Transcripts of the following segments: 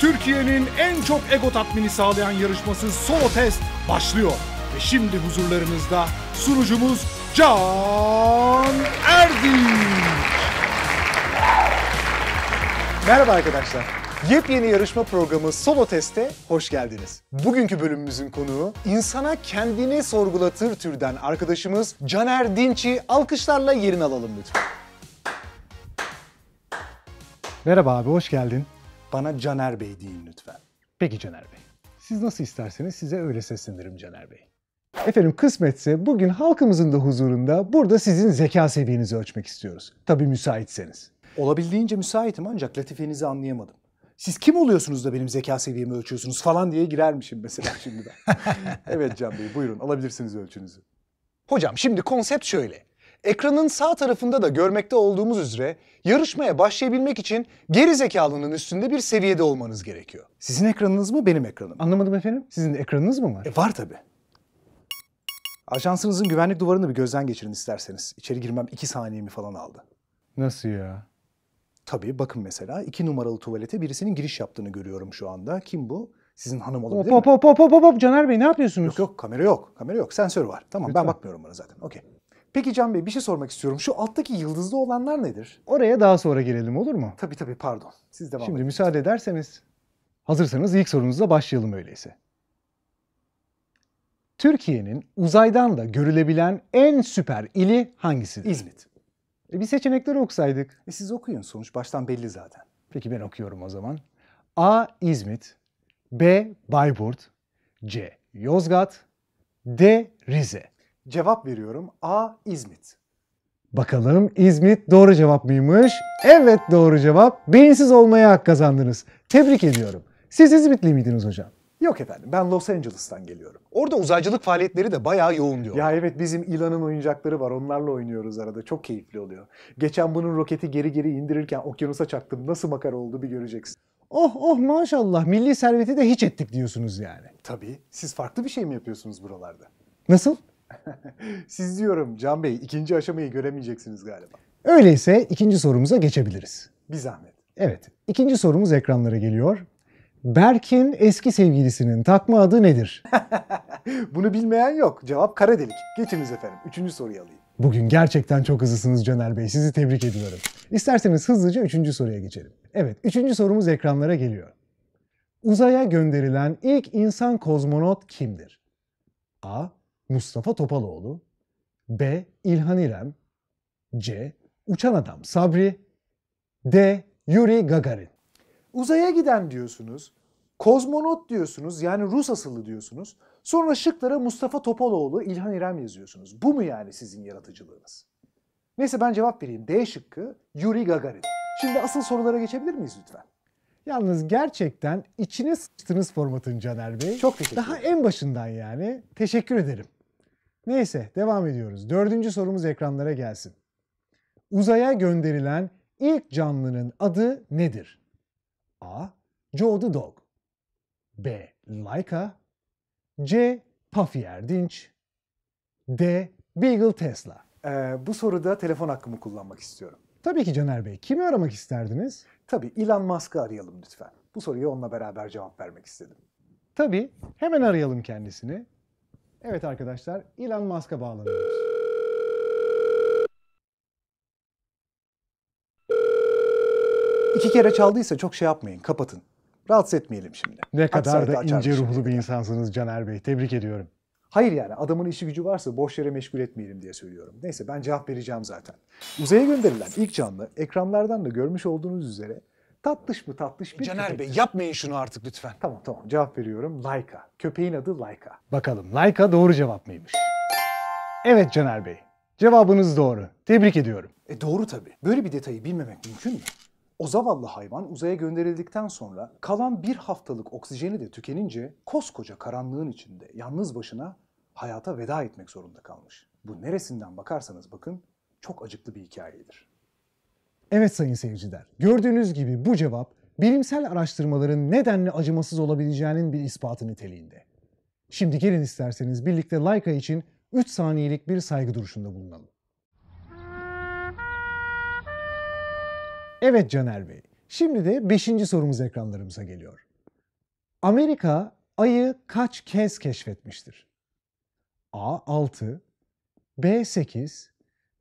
Türkiye'nin en çok ego tatmini sağlayan yarışması Solo Test başlıyor. Ve şimdi huzurlarınızda sunucumuz Can Erdinç. Merhaba arkadaşlar. Yepyeni yarışma programı Solo Test'e hoş geldiniz. Bugünkü bölümümüzün konuğu insana kendini sorgulatır türden arkadaşımız Caner Dinç'i alkışlarla yerini alalım lütfen. Merhaba abi, hoş geldin. Bana Caner Bey deyin lütfen. Peki Caner Bey. Siz nasıl isterseniz size öyle seslenirim Caner Bey. Efendim kısmetse bugün halkımızın da huzurunda burada sizin zeka seviyenizi ölçmek istiyoruz. Tabii müsaitseniz. Olabildiğince müsaitim ancak latifenizi anlayamadım. Siz kim oluyorsunuz da benim zeka seviyemi ölçüyorsunuz falan diye girermişim mesela şimdiden. evet Can Bey buyurun alabilirsiniz ölçünüzü. Hocam şimdi konsept şöyle. Ekranın sağ tarafında da görmekte olduğumuz üzere yarışmaya başlayabilmek için geri zekalının üstünde bir seviyede olmanız gerekiyor. Sizin ekranınız mı benim ekranım? Anlamadım efendim. Sizin ekranınız mı var? E, var tabii. Ajansınızın güvenlik duvarını bir gözden geçirin isterseniz. İçeri girmem iki saniyemi falan aldı. Nasıl ya? Tabii bakın mesela iki numaralı tuvalete birisinin giriş yaptığını görüyorum şu anda. Kim bu? Sizin hanım olabilir hop mi? hop hop hop hop hop Caner Bey ne yapıyorsunuz? Yok yok kamera yok. Kamera yok. Sensör var. Tamam Lütfen. ben bakmıyorum bana zaten. Okey. Peki Can Bey bir şey sormak istiyorum. Şu alttaki yıldızlı olanlar nedir? Oraya daha sonra gelelim olur mu? Tabii tabii pardon. Siz devam Şimdi edin. müsaade ederseniz. Hazırsanız ilk sorunuzla başlayalım öyleyse. Türkiye'nin uzaydan da görülebilen en süper ili hangisidir? İzmit. E bir seçenekleri okusaydık. E siz okuyun sonuç baştan belli zaten. Peki ben okuyorum o zaman. A. İzmit B. Bayburt C. Yozgat D. Rize Cevap veriyorum. A. İzmit. Bakalım İzmit doğru cevap mıymış? Evet doğru cevap. Beyinsiz olmaya hak kazandınız. Tebrik ediyorum. Siz İzmitli miydiniz hocam? Yok efendim ben Los Angeles'tan geliyorum. Orada uzaycılık faaliyetleri de bayağı yoğun diyor. Ya evet bizim Elon'un oyuncakları var onlarla oynuyoruz arada çok keyifli oluyor. Geçen bunun roketi geri geri indirirken okyanusa çaktım nasıl makara oldu bir göreceksin. Oh oh maşallah milli serveti de hiç ettik diyorsunuz yani. Tabii siz farklı bir şey mi yapıyorsunuz buralarda? Nasıl? Siz diyorum Can Bey ikinci aşamayı göremeyeceksiniz galiba. Öyleyse ikinci sorumuza geçebiliriz. Bir zahmet. Evet, ikinci sorumuz ekranlara geliyor. Berk'in eski sevgilisinin takma adı nedir? Bunu bilmeyen yok. Cevap kara delik. Geçiniz efendim. Üçüncü soruyu alayım. Bugün gerçekten çok hızlısınız Caner Bey. Sizi tebrik ediyorum. İsterseniz hızlıca üçüncü soruya geçelim. Evet, üçüncü sorumuz ekranlara geliyor. Uzaya gönderilen ilk insan kozmonot kimdir? A. Mustafa Topaloğlu B. İlhan İrem C. Uçan Adam Sabri D. Yuri Gagarin Uzaya giden diyorsunuz. Kozmonot diyorsunuz. Yani Rus asıllı diyorsunuz. Sonra şıklara Mustafa Topaloğlu, İlhan İrem yazıyorsunuz. Bu mu yani sizin yaratıcılığınız? Neyse ben cevap vereyim. D şıkkı Yuri Gagarin. Şimdi asıl sorulara geçebilir miyiz lütfen? Yalnız gerçekten içine sıçtınız formatın Caner Bey. Çok teşekkür Daha ederim. en başından yani. Teşekkür ederim. Neyse devam ediyoruz. Dördüncü sorumuz ekranlara gelsin. Uzaya gönderilen ilk canlının adı nedir? A. Joe the Dog B. Laika C. Puffy Erdinç D. Beagle Tesla Ee, bu soruda telefon hakkımı kullanmak istiyorum. Tabii ki Caner Bey. Kimi aramak isterdiniz? Tabii Elon Musk'ı arayalım lütfen. Bu soruya onunla beraber cevap vermek istedim. Tabii. Hemen arayalım kendisini. Evet arkadaşlar, Elon Musk'a bağlanıyoruz. İki kere çaldıysa çok şey yapmayın, kapatın. Rahatsız etmeyelim şimdi. Ne kadar da ince şimdi. ruhlu bir insansınız Caner Bey. Tebrik ediyorum. Hayır yani adamın işi gücü varsa boş yere meşgul etmeyelim diye söylüyorum. Neyse ben cevap vereceğim zaten. Uzaya gönderilen ilk canlı ekranlardan da görmüş olduğunuz üzere tatlış mı tatlış bir köpek. yapmayın şunu artık lütfen. Tamam tamam cevap veriyorum. Laika. Köpeğin adı Laika. Bakalım Laika doğru cevap mıymış? Evet Caner Bey. Cevabınız doğru. Tebrik ediyorum. E doğru tabii. Böyle bir detayı bilmemek mümkün mü? O zavallı hayvan uzaya gönderildikten sonra kalan bir haftalık oksijeni de tükenince koskoca karanlığın içinde yalnız başına hayata veda etmek zorunda kalmış. Bu neresinden bakarsanız bakın çok acıklı bir hikayedir. Evet sayın seyirciler. Gördüğünüz gibi bu cevap bilimsel araştırmaların nedenle acımasız olabileceğinin bir ispatı niteliğinde. Şimdi gelin isterseniz birlikte Laika için 3 saniyelik bir saygı duruşunda bulunalım. Evet Caner Bey. Şimdi de 5. sorumuz ekranlarımıza geliyor. Amerika ayı kaç kez keşfetmiştir? A 6, B 8,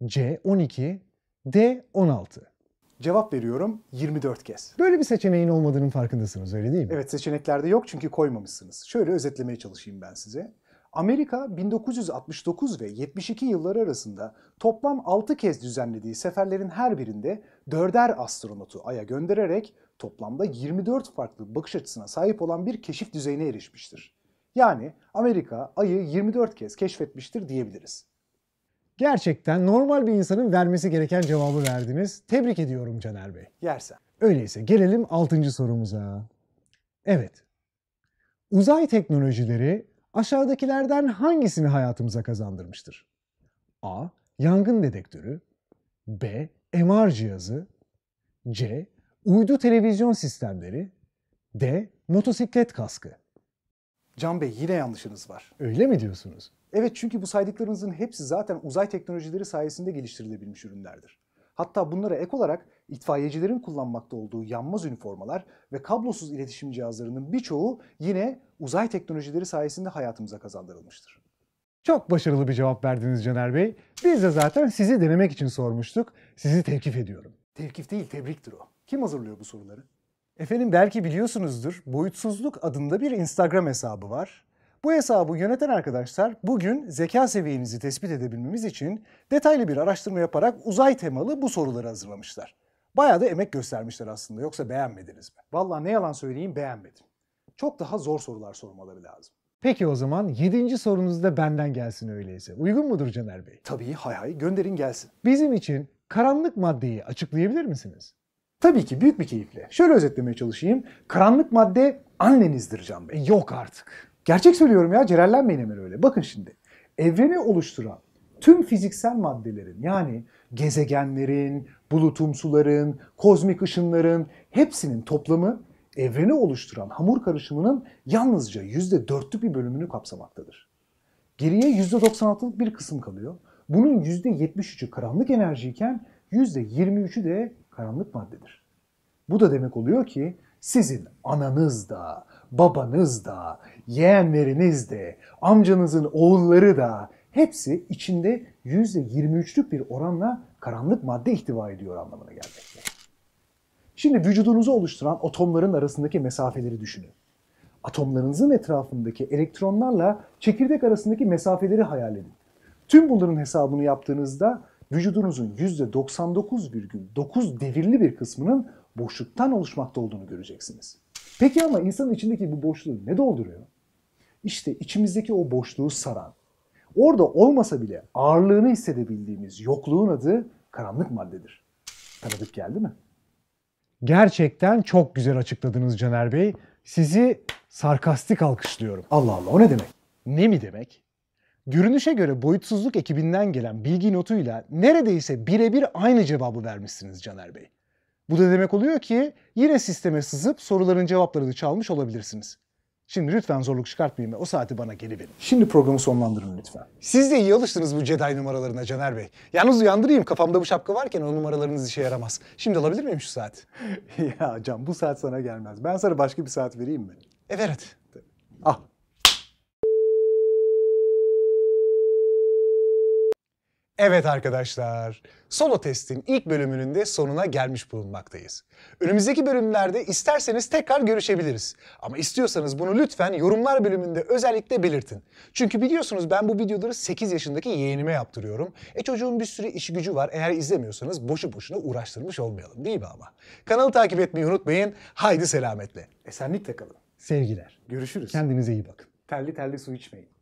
C 12, D 16. Cevap veriyorum 24 kez. Böyle bir seçeneğin olmadığının farkındasınız öyle değil mi? Evet seçeneklerde yok çünkü koymamışsınız. Şöyle özetlemeye çalışayım ben size. Amerika 1969 ve 72 yılları arasında toplam 6 kez düzenlediği seferlerin her birinde dörder astronotu Ay'a göndererek toplamda 24 farklı bakış açısına sahip olan bir keşif düzeyine erişmiştir. Yani Amerika Ay'ı 24 kez keşfetmiştir diyebiliriz. Gerçekten normal bir insanın vermesi gereken cevabı verdiniz. Tebrik ediyorum Caner Bey. Yersen. Öyleyse gelelim 6. sorumuza. Evet. Uzay teknolojileri aşağıdakilerden hangisini hayatımıza kazandırmıştır? A. Yangın dedektörü B. MR cihazı C. Uydu televizyon sistemleri D. Motosiklet kaskı. Can Bey yine yanlışınız var. Öyle mi diyorsunuz? Evet çünkü bu saydıklarınızın hepsi zaten uzay teknolojileri sayesinde geliştirilebilmiş ürünlerdir. Hatta bunlara ek olarak itfaiyecilerin kullanmakta olduğu yanmaz üniformalar ve kablosuz iletişim cihazlarının birçoğu yine uzay teknolojileri sayesinde hayatımıza kazandırılmıştır. Çok başarılı bir cevap verdiniz Caner Bey. Biz de zaten sizi denemek için sormuştuk. Sizi tevkif ediyorum. Tevkif değil, tebriktir o. Kim hazırlıyor bu soruları? Efendim belki biliyorsunuzdur. Boyutsuzluk adında bir Instagram hesabı var. Bu hesabı yöneten arkadaşlar bugün zeka seviyenizi tespit edebilmemiz için detaylı bir araştırma yaparak uzay temalı bu soruları hazırlamışlar. Bayağı da emek göstermişler aslında yoksa beğenmediniz mi? Vallahi ne yalan söyleyeyim beğenmedim. Çok daha zor sorular sormaları lazım. Peki o zaman 7. sorunuz da benden gelsin öyleyse. Uygun mudur Caner Bey? Tabii hay hay gönderin gelsin. Bizim için karanlık maddeyi açıklayabilir misiniz? Tabii ki büyük bir keyifle. Şöyle özetlemeye çalışayım. Karanlık madde annenizdir Can Bey. Yok artık. Gerçek söylüyorum ya celallenmeyin hemen öyle. Bakın şimdi evreni oluşturan tüm fiziksel maddelerin yani gezegenlerin, bulutumsuların, kozmik ışınların hepsinin toplamı evreni oluşturan hamur karışımının yalnızca %4'lük bir bölümünü kapsamaktadır. Geriye %96'lık bir kısım kalıyor. Bunun %73'ü karanlık enerjiyken %23'ü de karanlık maddedir. Bu da demek oluyor ki sizin ananız da, babanız da, yeğenleriniz de, amcanızın oğulları da hepsi içinde %23'lük bir oranla karanlık madde ihtiva ediyor anlamına gelmekte. Şimdi vücudunuzu oluşturan atomların arasındaki mesafeleri düşünün. Atomlarınızın etrafındaki elektronlarla çekirdek arasındaki mesafeleri hayal edin. Tüm bunların hesabını yaptığınızda vücudunuzun %99,9 devirli bir kısmının boşluktan oluşmakta olduğunu göreceksiniz. Peki ama insanın içindeki bu boşluğu ne dolduruyor? İşte içimizdeki o boşluğu saran, orada olmasa bile ağırlığını hissedebildiğimiz yokluğun adı karanlık maddedir. Tanıdık geldi mi? Gerçekten çok güzel açıkladınız Caner Bey. Sizi sarkastik alkışlıyorum. Allah Allah o ne demek? Ne mi demek? Görünüşe göre boyutsuzluk ekibinden gelen bilgi notuyla neredeyse birebir aynı cevabı vermişsiniz Caner Bey. Bu da demek oluyor ki yine sisteme sızıp soruların cevaplarını çalmış olabilirsiniz. Şimdi lütfen zorluk çıkartmayın ve o saati bana geri verin. Şimdi programı sonlandırın lütfen. Siz de iyi alıştınız bu Jedi numaralarına Caner Bey. Yalnız uyandırayım kafamda bu şapka varken o numaralarınız işe yaramaz. Şimdi alabilir miyim şu saati? ya Can bu saat sana gelmez. Ben sana başka bir saat vereyim mi? E ver hadi. Ah. Evet arkadaşlar, Solo Test'in ilk bölümünün de sonuna gelmiş bulunmaktayız. Önümüzdeki bölümlerde isterseniz tekrar görüşebiliriz. Ama istiyorsanız bunu lütfen yorumlar bölümünde özellikle belirtin. Çünkü biliyorsunuz ben bu videoları 8 yaşındaki yeğenime yaptırıyorum. E çocuğun bir sürü işi gücü var. Eğer izlemiyorsanız boşu boşuna uğraştırmış olmayalım değil mi ama? Kanalı takip etmeyi unutmayın. Haydi selametle. Esenlikle kalın. Sevgiler. Görüşürüz. Kendinize iyi bakın. Terli terli su içmeyin.